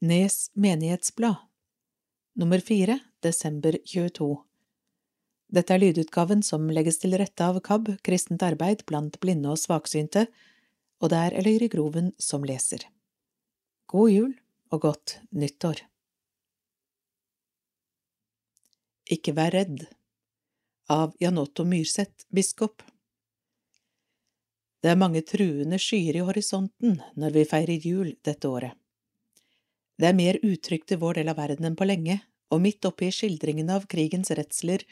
Nes menighetsblad Nummer fire, desember 22 Dette er lydutgaven som legges til rette av KAB, Kristent arbeid blant blinde og svaksynte, og det er Eløyre Groven som leser. God jul og godt nyttår. Ikke vær redd av Janotto Myrseth, biskop. Det er mange truende skyer i horisonten når vi feirer jul dette året. Det er mer utrygt i vår del av verden enn på lenge, og midt oppi skildringene av krigens redsler,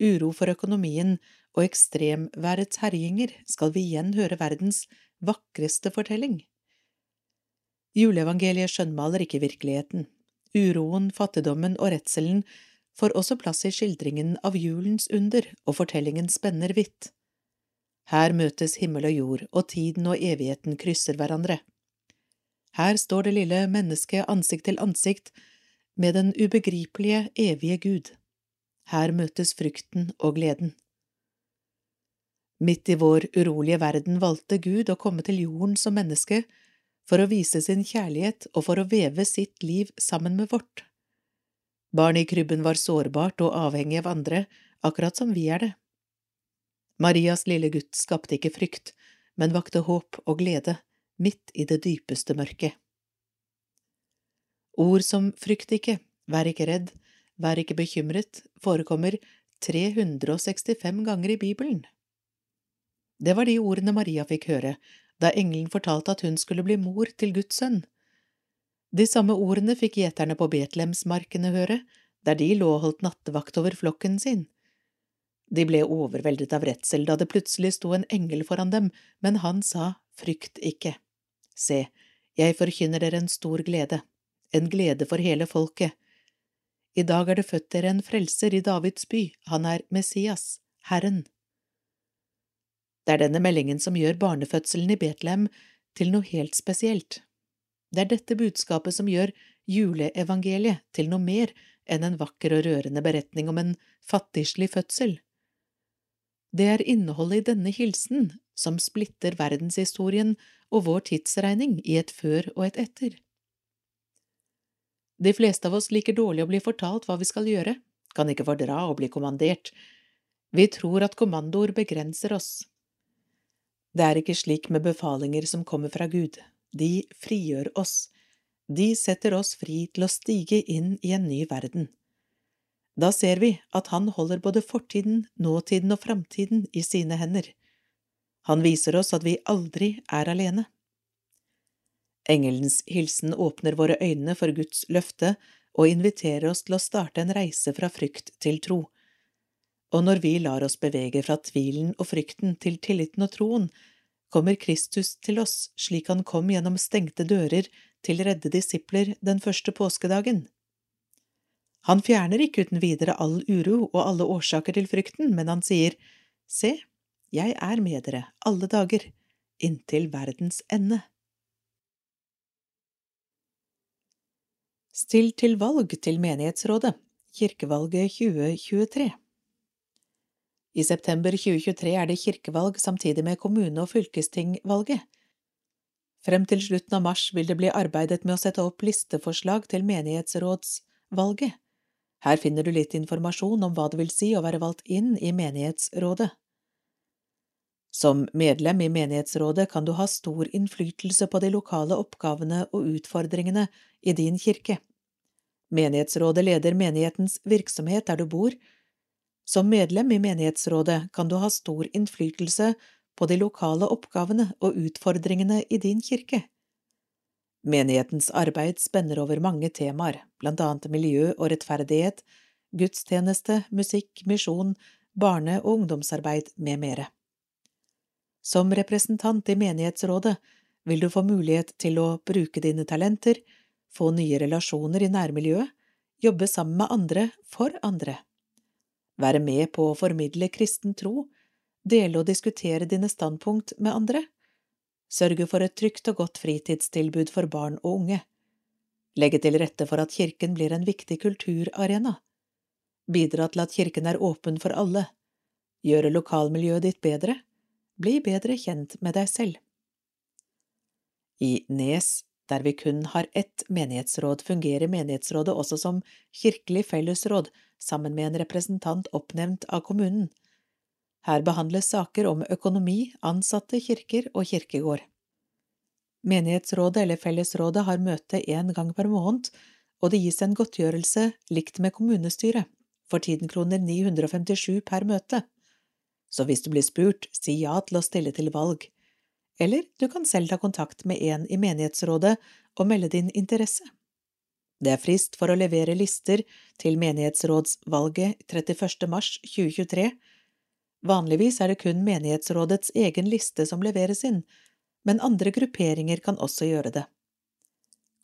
uro for økonomien og ekstremværets herjinger skal vi igjen høre verdens vakreste fortelling. Juleevangeliet skjønnmaler ikke virkeligheten. Uroen, fattigdommen og redselen får også plass i skildringen av julens under, og fortellingen spenner vidt. Her møtes himmel og jord, og tiden og evigheten krysser hverandre. Her står det lille mennesket ansikt til ansikt med den ubegripelige, evige Gud. Her møtes frykten og gleden. Midt i vår urolige verden valgte Gud å komme til jorden som menneske for å vise sin kjærlighet og for å veve sitt liv sammen med vårt. Barnet i krybben var sårbart og avhengig av andre, akkurat som vi er det. Marias lille gutt skapte ikke frykt, men vakte håp og glede midt i det dypeste mørket. Ord som frykt ikke, vær ikke redd, vær ikke bekymret forekommer 365 ganger i Bibelen. Det var de ordene Maria fikk høre da engelen fortalte at hun skulle bli mor til Guds sønn. De samme ordene fikk gjeterne på Betlehemsmarkene høre, der de lå og holdt nattevakt over flokken sin. De ble overveldet av redsel da det plutselig sto en engel foran dem, men han sa frykt ikke. Se, jeg forkynner dere en stor glede, en glede for hele folket. I dag er det født dere en frelser i Davids by, han er Messias, Herren. Det er denne meldingen som gjør barnefødselen i Betlehem til noe helt spesielt. Det er dette budskapet som gjør juleevangeliet til noe mer enn en vakker og rørende beretning om en fattigslig fødsel. Det er innholdet i denne hilsen som splitter verdenshistorien og vår tidsregning i et før og et etter. De fleste av oss liker dårlig å bli fortalt hva vi skal gjøre, kan ikke fordra å bli kommandert. Vi tror at kommandoer begrenser oss. Det er ikke slik med befalinger som kommer fra Gud. De frigjør oss. De setter oss fri til å stige inn i en ny verden. Da ser vi at han holder både fortiden, nåtiden og framtiden i sine hender. Han viser oss at vi aldri er alene. Engelens hilsen åpner våre øyne for Guds løfte og inviterer oss til å starte en reise fra frykt til tro. Og når vi lar oss bevege fra tvilen og frykten til tilliten og troen, kommer Kristus til oss slik han kom gjennom stengte dører til redde disipler den første påskedagen. Han fjerner ikke uten videre all uro og alle årsaker til frykten, men han sier, Se, jeg er med dere alle dager, inntil verdens ende. Still til valg til menighetsrådet, kirkevalget 2023 I september 2023 er det kirkevalg samtidig med kommune- og fylkestingvalget. Frem til slutten av mars vil det bli arbeidet med å sette opp listeforslag til menighetsrådsvalget. Her finner du litt informasjon om hva det vil si å være valgt inn i menighetsrådet. Som medlem i menighetsrådet kan du ha stor innflytelse på de lokale oppgavene og utfordringene i din kirke. Menighetsrådet leder menighetens virksomhet der du bor. Som medlem i menighetsrådet kan du ha stor innflytelse på de lokale oppgavene og utfordringene i din kirke. Menighetens arbeid spenner over mange temaer, blant annet miljø og rettferdighet, gudstjeneste, musikk, misjon, barne- og ungdomsarbeid med mere. Som representant i menighetsrådet vil du få mulighet til å bruke dine talenter, få nye relasjoner i nærmiljøet, jobbe sammen med andre for andre. Være med på å formidle kristen tro, dele og diskutere dine standpunkt med andre, sørge for et trygt og godt fritidstilbud for barn og unge, legge til rette for at kirken blir en viktig kulturarena, bidra til at kirken er åpen for alle, gjøre lokalmiljøet ditt bedre, bli bedre kjent med deg selv. I Nes Der vi kun har ett menighetsråd, fungerer menighetsrådet også som kirkelig fellesråd sammen med en representant oppnevnt av kommunen. Her behandles saker om økonomi, ansatte, kirker og kirkegård. Menighetsrådet eller fellesrådet har møte én gang per måned, og det gis en godtgjørelse likt med kommunestyret, for tiden kroner 957 per møte. Så hvis du blir spurt, si ja til å stille til valg. Eller du kan selv ta kontakt med en i menighetsrådet og melde din interesse. Det er frist for å levere lister til menighetsrådsvalget 31. mars 2023. Vanligvis er det kun menighetsrådets egen liste som leveres inn, men andre grupperinger kan også gjøre det.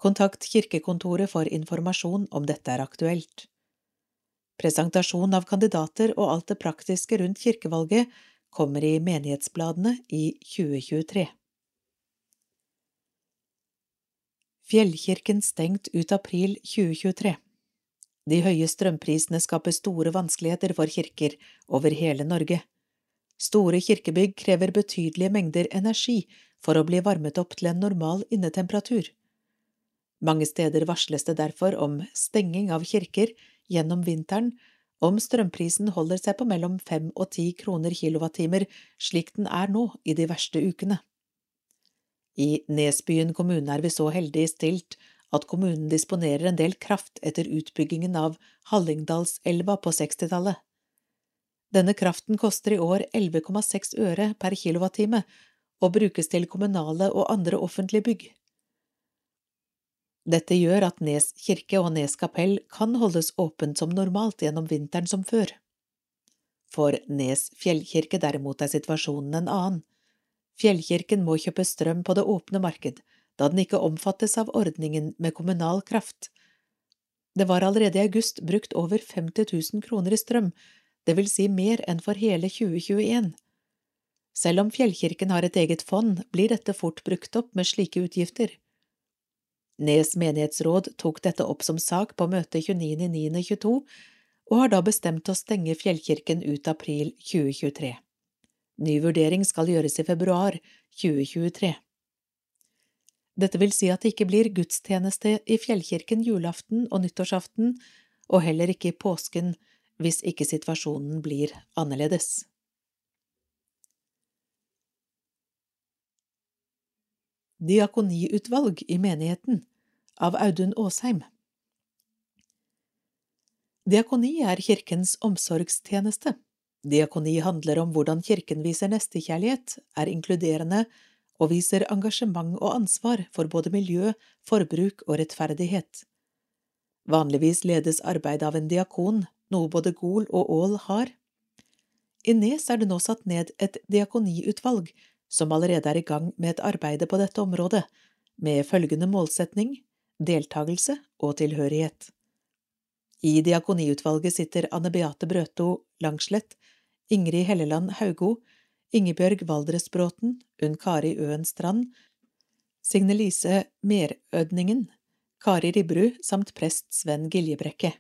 Kontakt kirkekontoret for informasjon om dette er aktuelt. Presentasjon av kandidater og alt det praktiske rundt kirkevalget kommer i menighetsbladene i 2023. Fjellkirken stengt ut april 2023 De høye strømprisene skaper store vanskeligheter for kirker over hele Norge. Store kirkebygg krever betydelige mengder energi for å bli varmet opp til en normal innetemperatur. Mange steder varsles det derfor om stenging av kirker gjennom vinteren om strømprisen holder seg på mellom fem og ti kroner kilowattimer, slik den er nå i de verste ukene. I Nesbyen kommune er vi så heldig stilt at kommunen disponerer en del kraft etter utbyggingen av Hallingdalselva på 60-tallet. Denne kraften koster i år 11,6 øre per kilowattime og brukes til kommunale og andre offentlige bygg. Dette gjør at Nes kirke og Nes kapell kan holdes åpent som normalt gjennom vinteren som før. For Nes fjellkirke derimot er situasjonen en annen. Fjellkirken må kjøpe strøm på det åpne marked, da den ikke omfattes av ordningen med kommunal kraft. Det var allerede i august brukt over 50 000 kroner i strøm, det vil si mer enn for hele 2021. Selv om Fjellkirken har et eget fond, blir dette fort brukt opp med slike utgifter. Nes menighetsråd tok dette opp som sak på møtet 29.9.22, og har da bestemt å stenge Fjellkirken ut april 2023. Ny vurdering skal gjøres i februar 2023. Dette vil si at det ikke blir gudstjeneste i Fjellkirken julaften og nyttårsaften, og heller ikke i påsken hvis ikke situasjonen blir annerledes. Diakoniutvalg i menigheten av Audun Aasheim. Diakoni er kirkens omsorgstjeneste. Diakoni handler om hvordan kirken viser nestekjærlighet, er inkluderende og viser engasjement og ansvar for både miljø, forbruk og rettferdighet. Vanligvis ledes arbeidet av en diakon, noe både Gol og Ål har. I Nes er det nå satt ned et diakoniutvalg som allerede er i gang med et arbeide på dette området, med følgende målsetning deltakelse og tilhørighet. I diakoniutvalget sitter Anne Beate Brøto Langslett, Ingrid Helleland Haugo, Ingebjørg Valdresbråten, Unn Kari Øen Strand, Signe Lise Merødningen, Kari Ribberud samt prest Sven Giljebrekke.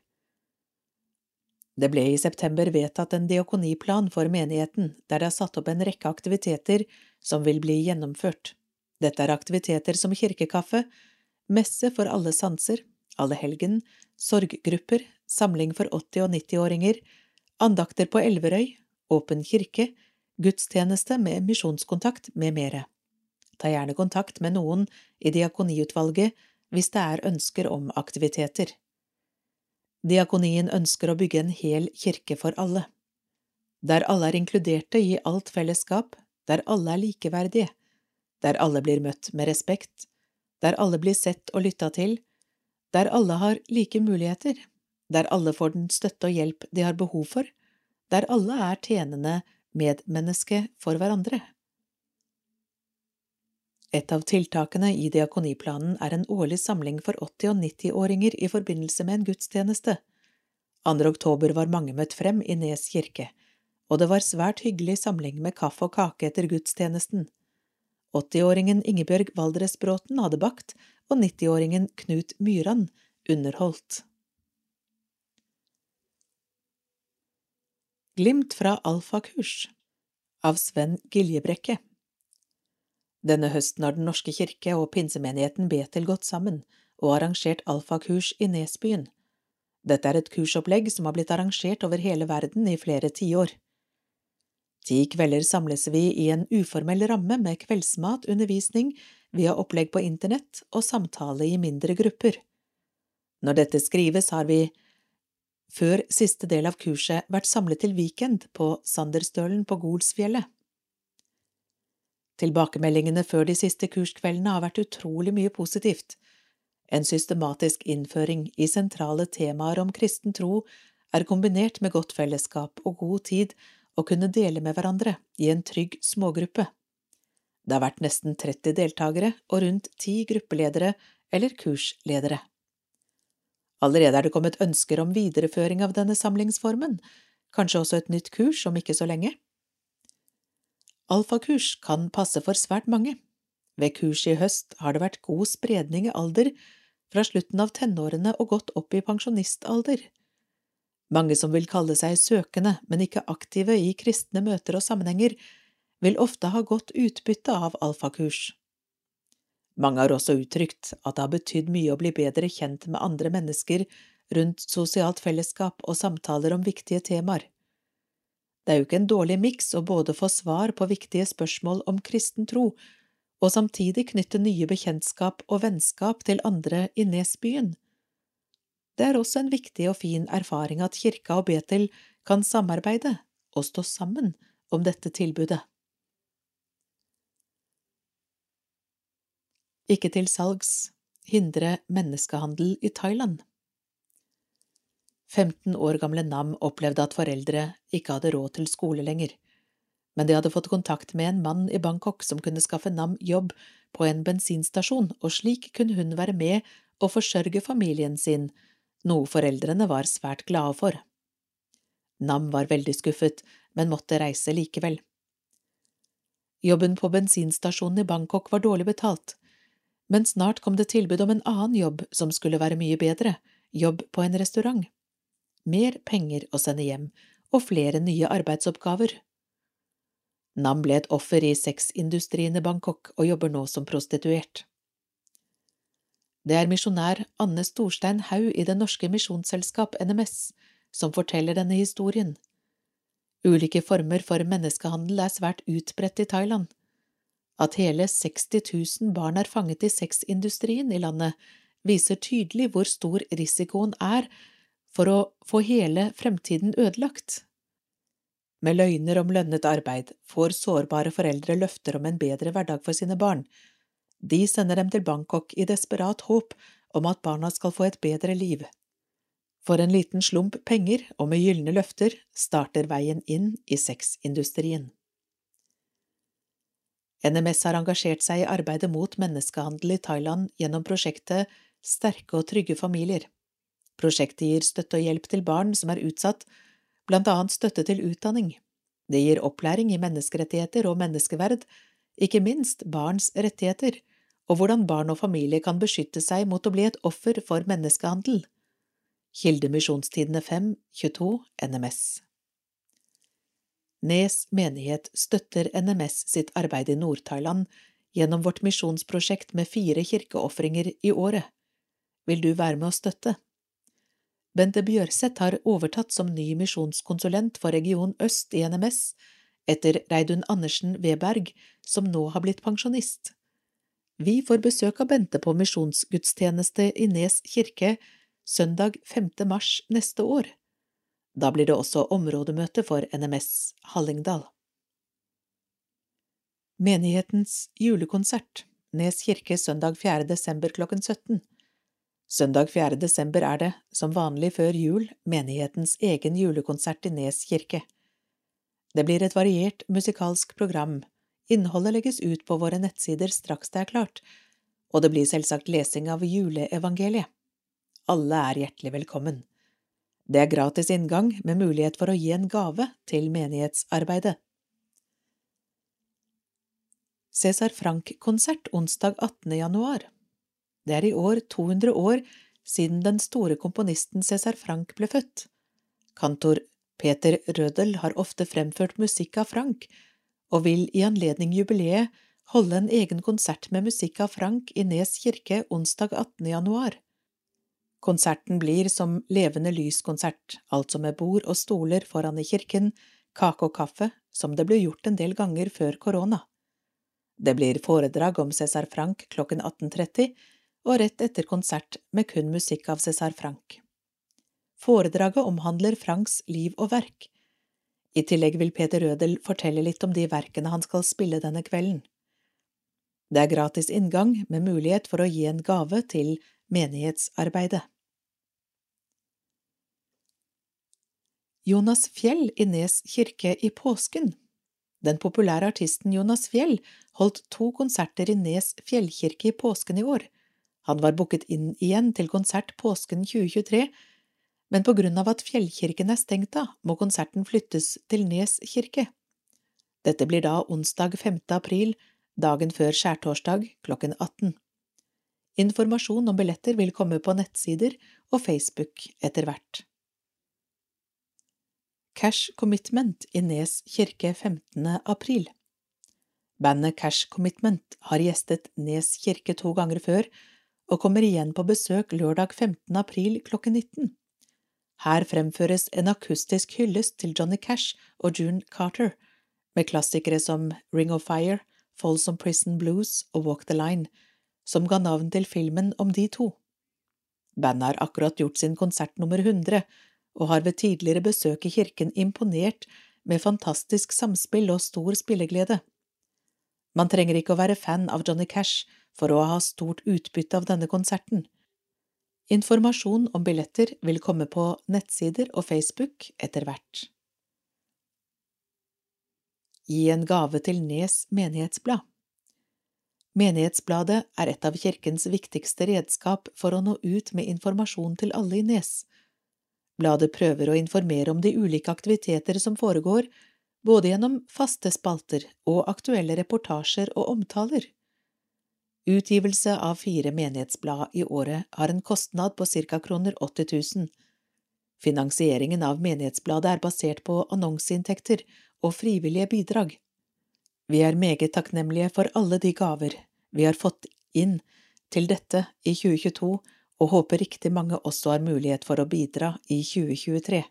Det ble i september vedtatt en diakoniplan for menigheten, der det er satt opp en rekke aktiviteter som vil bli gjennomført. Dette er aktiviteter som kirkekaffe, messe for alle sanser, alle helgen, sorggrupper, samling for 80- og 90-åringer, andakter på Elverøy, åpen kirke, gudstjeneste med misjonskontakt med mere. Ta gjerne kontakt med noen i diakoniutvalget hvis det er ønsker om aktiviteter. Diakonien ønsker å bygge en hel kirke for alle. Der alle er inkluderte i alt fellesskap, der alle er likeverdige, der alle blir møtt med respekt, der alle blir sett og lytta til, der alle har like muligheter, der alle får den støtte og hjelp de har behov for, der alle er tjenende medmenneske for hverandre. Et av tiltakene i diakoniplanen er en årlig samling for 80- og 90-åringer i forbindelse med en gudstjeneste. 2. oktober var mange møtt frem i Nes kirke, og det var svært hyggelig samling med kaffe og kake etter gudstjenesten. 80-åringen Ingebjørg Valdresbråten hadde bakt, og 90-åringen Knut Myran underholdt. Glimt fra alfakurs av Sven Giljebrekke Denne høsten har Den norske kirke og pinsemenigheten Betel gått sammen og arrangert alfakurs i Nesbyen. Dette er et kursopplegg som har blitt arrangert over hele verden i flere tiår. Ti kvelder samles vi i en uformell ramme med kveldsmat, undervisning, via opplegg på internett og samtale i mindre grupper. Når dette skrives, har vi før siste del av kurset vært samlet til weekend på Sanderstølen på Golsfjellet. Tilbakemeldingene før de siste kurskveldene har vært utrolig mye positivt. En systematisk innføring i sentrale temaer om kristen tro er kombinert med godt fellesskap og god tid å kunne dele med hverandre i en trygg smågruppe. Det har vært nesten 30 deltakere og rundt ti gruppeledere eller kursledere. Allerede er det kommet ønsker om videreføring av denne samlingsformen, kanskje også et nytt kurs om ikke så lenge. Alfakurs kan passe for svært mange. Ved kurset i høst har det vært god spredning i alder, fra slutten av tenårene og godt opp i pensjonistalder. Mange som vil kalle seg søkende, men ikke aktive i kristne møter og sammenhenger, vil ofte ha godt utbytte av alfakurs. Mange har også uttrykt at det har betydd mye å bli bedre kjent med andre mennesker rundt sosialt fellesskap og samtaler om viktige temaer. Det er jo ikke en dårlig miks å både få svar på viktige spørsmål om kristen tro, og samtidig knytte nye bekjentskap og vennskap til andre i Nesbyen. Det er også en viktig og fin erfaring at kirka og Betel kan samarbeide og stå sammen om dette tilbudet. ikke til salgs, hindre menneskehandel i Thailand. 15 år gamle Nam opplevde at foreldre ikke hadde råd til skole lenger, men de hadde fått kontakt med en mann i Bangkok som kunne skaffe Nam jobb på en bensinstasjon, og slik kunne hun være med og forsørge familien sin, noe foreldrene var svært glade for. Nam var veldig skuffet, men måtte reise likevel. Jobben på bensinstasjonen i Bangkok var dårlig betalt, men snart kom det tilbud om en annen jobb som skulle være mye bedre, jobb på en restaurant. Mer penger å sende hjem, og flere nye arbeidsoppgaver. Nam ble et offer i sexindustrien i Bangkok og jobber nå som prostituert. Det er misjonær Anne Storstein Haug i Det Norske Misjonsselskap, NMS, som forteller denne historien. Ulike former for menneskehandel er svært utbredt i Thailand. At hele 60 000 barn er fanget i sexindustrien i landet, viser tydelig hvor stor risikoen er for å få hele fremtiden ødelagt. Med løgner om lønnet arbeid får sårbare foreldre løfter om en bedre hverdag for sine barn. De sender dem til Bangkok i desperat håp om at barna skal få et bedre liv. For en liten slump penger og med gylne løfter starter veien inn i sexindustrien. NMS har engasjert seg i arbeidet mot menneskehandel i Thailand gjennom prosjektet Sterke og trygge familier. Prosjektet gir støtte og hjelp til barn som er utsatt, blant annet støtte til utdanning. Det gir opplæring i menneskerettigheter og menneskeverd, ikke minst barns rettigheter, og hvordan barn og familie kan beskytte seg mot å bli et offer for menneskehandel. Kilde Misjonstidene 5, 22, NMS. Nes menighet støtter NMS sitt arbeid i Nord-Thailand gjennom vårt misjonsprosjekt med fire kirkeofringer i året. Vil du være med å støtte? Bente Bjørseth har overtatt som ny misjonskonsulent for region øst i NMS etter Reidun Andersen Weberg, som nå har blitt pensjonist. Vi får besøk av Bente på misjonsgudstjeneste i Nes kirke søndag 5. mars neste år. Da blir det også områdemøte for NMS Hallingdal. Menighetens julekonsert Nes kirke søndag 4. desember klokken 17. Søndag 4. desember er det, som vanlig før jul, menighetens egen julekonsert i Nes kirke. Det blir et variert musikalsk program, innholdet legges ut på våre nettsider straks det er klart, og det blir selvsagt lesing av juleevangeliet. Alle er hjertelig velkommen. Det er gratis inngang med mulighet for å gi en gave til menighetsarbeidet. Cæsar Frank-konsert onsdag 18. januar Det er i år 200 år siden den store komponisten Cæsar Frank ble født. Kantor Peter Rødel har ofte fremført musikk av Frank, og vil i anledning jubileet holde en egen konsert med musikk av Frank i Nes kirke onsdag 18. januar. Konserten blir som levende lyskonsert, altså med bord og stoler foran i kirken, kake og kaffe, som det ble gjort en del ganger før korona. Det blir foredrag om Cæsar Frank klokken 18.30 og rett etter konsert med kun musikk av Cæsar Frank. Foredraget omhandler Franks liv og verk. I tillegg vil Peter Rødel fortelle litt om de verkene han skal spille denne kvelden. Det er gratis inngang med mulighet for å gi en gave til menighetsarbeidet. Jonas Fjell i Nes kirke i påsken Den populære artisten Jonas Fjell holdt to konserter i Nes fjellkirke i påsken i år. Han var booket inn igjen til konsert påsken 2023, men på grunn av at fjellkirken er stengt av, må konserten flyttes til Nes kirke. Dette blir da onsdag 5. april, dagen før skjærtorsdag klokken 18. Informasjon om billetter vil komme på nettsider og Facebook etter hvert. Cash Commitment i Nes kirke 15. april Bandet Cash Commitment har gjestet Nes kirke to ganger før, og kommer igjen på besøk lørdag 15. april klokken 19. Her fremføres en akustisk hyllest til Johnny Cash og June Carter, med klassikere som Ring of Fire, Folsom Prison Blues og Walk the Line, som ga navn til filmen om de to. Bandet har akkurat gjort sin konsert nummer 100, og har ved tidligere besøk i kirken imponert med fantastisk samspill og stor spilleglede. Man trenger ikke å være fan av Johnny Cash for å ha stort utbytte av denne konserten. Informasjon om billetter vil komme på nettsider og Facebook etter hvert. Gi en gave til Nes menighetsblad Menighetsbladet er et av kirkens viktigste redskap for å nå ut med informasjon til alle i Nes. Bladet prøver å informere om de ulike aktiviteter som foregår, både gjennom faste spalter og aktuelle reportasjer og omtaler. Utgivelse av fire menighetsblad i året har en kostnad på ca. kroner 80 000. Finansieringen av menighetsbladet er basert på annonseinntekter og frivillige bidrag. Vi er meget takknemlige for alle de gaver vi har fått inn til dette i 2022, og håper riktig mange også har mulighet for å bidra i 2023.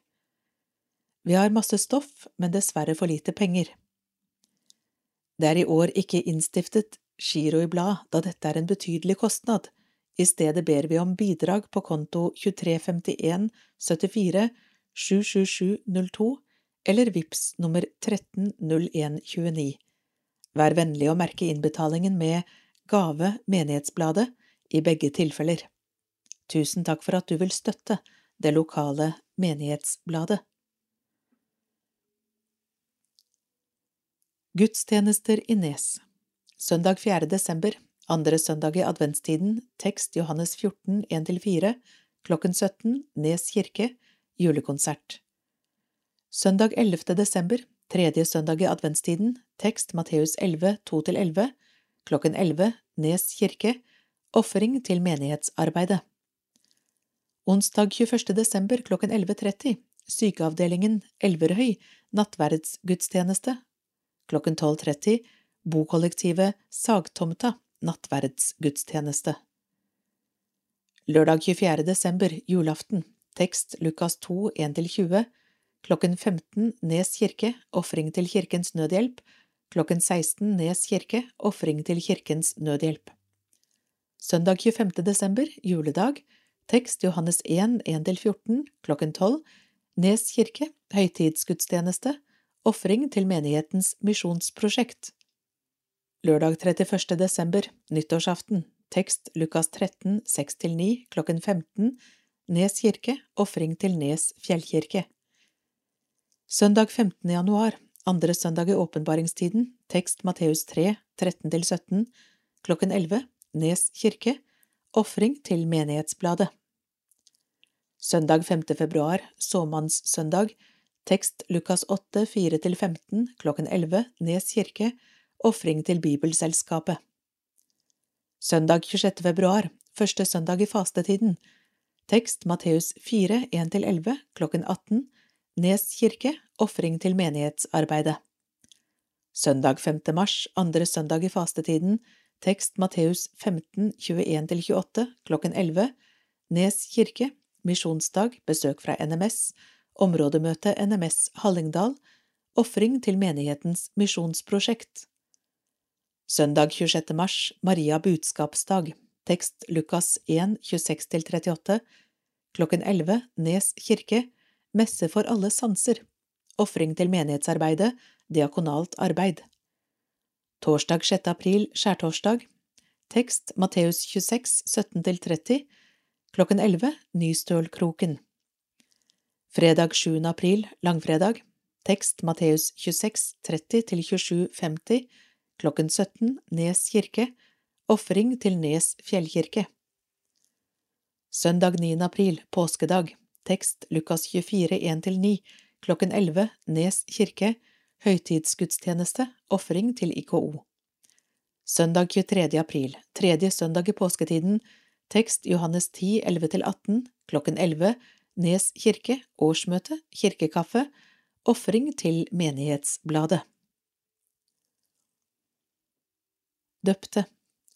Vi har masse stoff, men dessverre for lite penger. Det er i år ikke innstiftet giro i blad, da dette er en betydelig kostnad. I stedet ber vi om bidrag på konto 2351 74 77702 eller VIPS nummer 130129. Vær vennlig å merke innbetalingen med Gave Menighetsbladet i begge tilfeller. Tusen takk for at du vil støtte det lokale menighetsbladet. Gudstjenester i Nes Søndag 4. desember, andre søndag i adventstiden, tekst Johannes 14, 1–4, klokken 17, Nes kirke, julekonsert. Søndag 11. desember, tredje søndag i adventstiden, tekst Matteus 11, 2–11, klokken 11, Nes kirke, ofring til menighetsarbeidet. Onsdag 21. desember klokken 11.30, sykeavdelingen Elverhøy, nattverdsgudstjeneste. Klokken 12.30, bokollektivet Sagtomta nattverdsgudstjeneste. Lørdag 24. desember, julaften, tekst Lukas 2, 1–20, klokken 15 Nes kirke, ofring til Kirkens Nødhjelp, klokken 16 Nes kirke, ofring til Kirkens Nødhjelp. Søndag 25. desember, juledag, tekst Johannes 1, 1–14, klokken 12, Nes kirke, høytidsgudstjeneste, ofring til menighetens misjonsprosjekt. Lørdag 31. desember, nyttårsaften, tekst Lukas 13, 6–9, klokken 15, Nes kirke, ofring til Nes fjellkirke. Søndag 15. januar, andre søndag i åpenbaringstiden, tekst Matteus 3, 13–17, klokken 11, Nes kirke, ofring til menighetsbladet. Søndag 5. februar, såmannssøndag, tekst Lukas 8, 4–15, klokken 11, Nes kirke, Ofring til Bibelselskapet Søndag 26. februar, første søndag i fastetiden Tekst Matteus 4, 1–11, klokken 18 Nes kirke, ofring til menighetsarbeidet Søndag 5. mars, andre søndag i fastetiden, tekst Matteus 15, 21–28, klokken 11, Nes kirke, misjonsdag, besøk fra NMS, områdemøte NMS Hallingdal, ofring til menighetens misjonsprosjekt. Søndag 26. mars, Maria budskapsdag, tekst Lukas 1, 26–38, klokken 11, Nes kirke, messe for alle sanser, ofring til menighetsarbeidet, diakonalt arbeid. Torsdag 6. april, skjærtorsdag, tekst Matteus 26, 17–30, klokken 11, Nystølkroken. Fredag 7. april, langfredag, tekst Matteus 26, 30–27, 50, klokken 17, Nes kirke, ofring til Nes fjellkirke. Søndag 9. april, påskedag, tekst Lukas 24, 1–9, klokken 11, Nes kirke, høytidsgudstjeneste, ofring til IKO. Søndag 23. april, tredje søndag i påsketiden, tekst Johannes 10, 11–18, klokken 11, Nes kirke, årsmøte, kirkekaffe, ofring til Menighetsbladet. Døpte.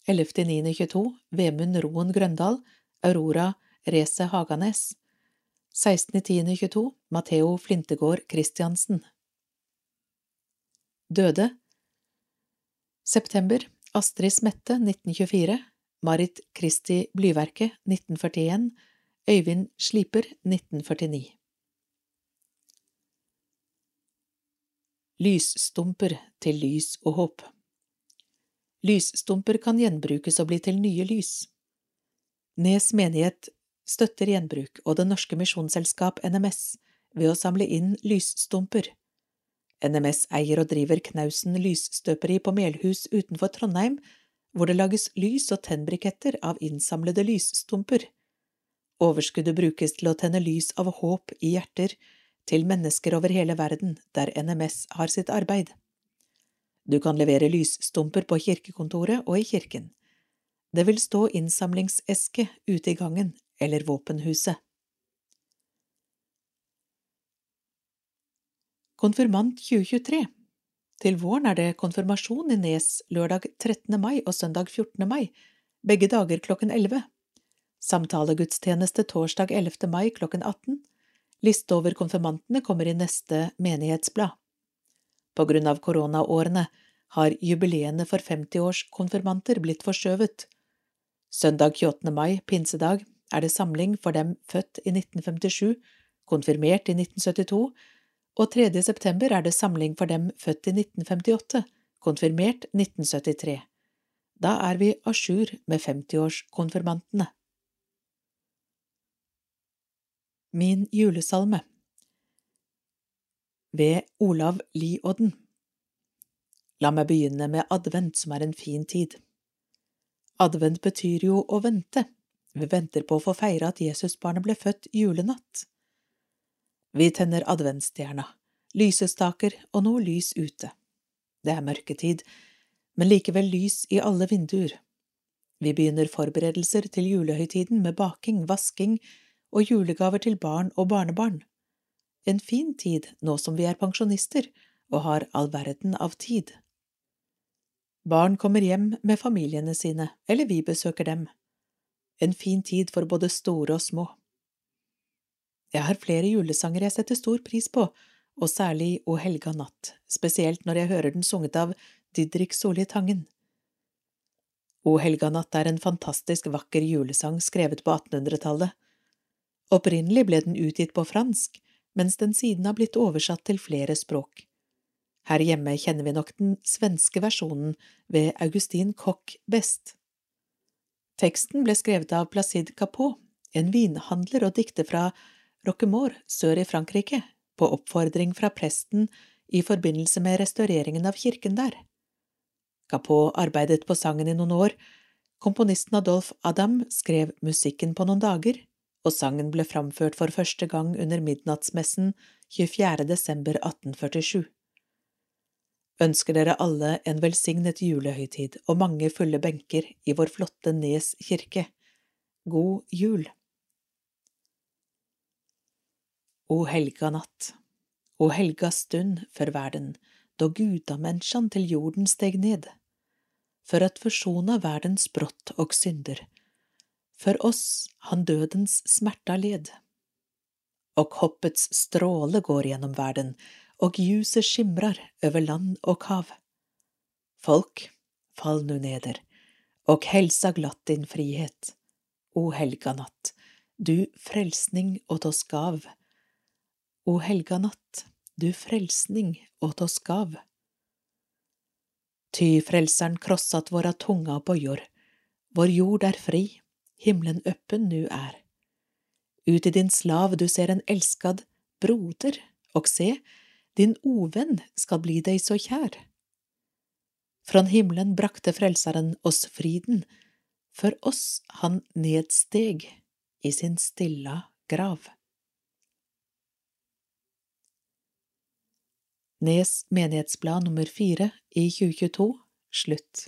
11.9.22 Vemund Roen Grøndal Aurora Reze Haganes. 16.10.22 Matheo Flintegård Christiansen. Døde. September Astrid Smette 1924 Marit Kristi Blyverke 1941 Øyvind Sliper 1949 Lysstumper til lys og håp Lysstumper kan gjenbrukes og bli til nye lys. Nes menighet støtter gjenbruk og Det Norske Misjonsselskap, NMS, ved å samle inn lysstumper. NMS eier og driver Knausen lysstøperi på Melhus utenfor Trondheim, hvor det lages lys og tennbriketter av innsamlede lysstumper. Overskuddet brukes til å tenne lys av håp i hjerter til mennesker over hele verden der NMS har sitt arbeid. Du kan levere lysstumper på kirkekontoret og i kirken. Det vil stå innsamlingseske ute i gangen eller våpenhuset. Konfirmant 2023 Til våren er det konfirmasjon i Nes lørdag 13. mai og søndag 14. mai, begge dager klokken 11. Samtalegudstjeneste torsdag 11. mai klokken 18. Liste over konfirmantene kommer i neste menighetsblad. På grunn av koronaårene har jubileene for 50-årskonfirmanter blitt forskjøvet. Søndag 28. mai, pinsedag, er det samling for dem født i 1957, konfirmert i 1972, og 3. september er det samling for dem født i 1958, konfirmert 1973. Da er vi à jour med 50-årskonfirmantene. Min julesalme ved Olav Liodden. La meg begynne med advent, som er en fin tid. Advent betyr jo å vente. Vi venter på å få feire at Jesusbarnet ble født julenatt. Vi tenner adventsstjerna, lysestaker og noe lys ute. Det er mørketid, men likevel lys i alle vinduer. Vi begynner forberedelser til julehøytiden med baking, vasking og julegaver til barn og barnebarn en fin tid nå som vi er pensjonister og har all verden av tid. Barn kommer hjem med familiene sine, eller vi besøker dem. En fin tid for både store og små. Jeg har flere julesanger jeg setter stor pris på, og særlig O helga natt, spesielt når jeg hører den sunget av Didrik Solli Tangen. O helga natt er en fantastisk vakker julesang skrevet på 1800-tallet. Opprinnelig ble den utgitt på fransk, mens den siden har blitt oversatt til flere språk. Her hjemme kjenner vi nok den svenske versjonen ved Augustin Koch best. Teksten ble skrevet av Placide Capot, en vinhandler og dikter fra Roquemore sør i Frankrike, på oppfordring fra presten i forbindelse med restaureringen av kirken der. Capot arbeidet på sangen i noen år, komponisten Adolf Adam skrev musikken på noen dager, og sangen ble framført for første gang under midnattsmessen 24. desember 1847. Ønsker dere alle en velsignet julehøytid og mange fulle benker i vår flotte Nes kirke. God jul! O helga natt, o helga stund før verden, da gudamänniskan til jorden steg ned, for at forsona verdens brott og synder. För oss han dødens smerta led. Og hoppets stråle går gjennom verden, og ljuset skimrar over land og hav. Folk, fall nu neder og helsa glatt din frihet. O helga natt, du frelsning åt oss gav. O helga natt, du frelsning åt oss gav. Ty frelseren krossat våra tunga bojor, vår jord er fri, himlen øppen nu er. Ut i din slav du ser en elskad broder, og se, din ovän skal bli deg så kjær. Från himmelen brakte Frelseren oss friden, for oss han nedsteg i sin stilla grav. Nes menighetsblad nummer fire i 2022 slutt.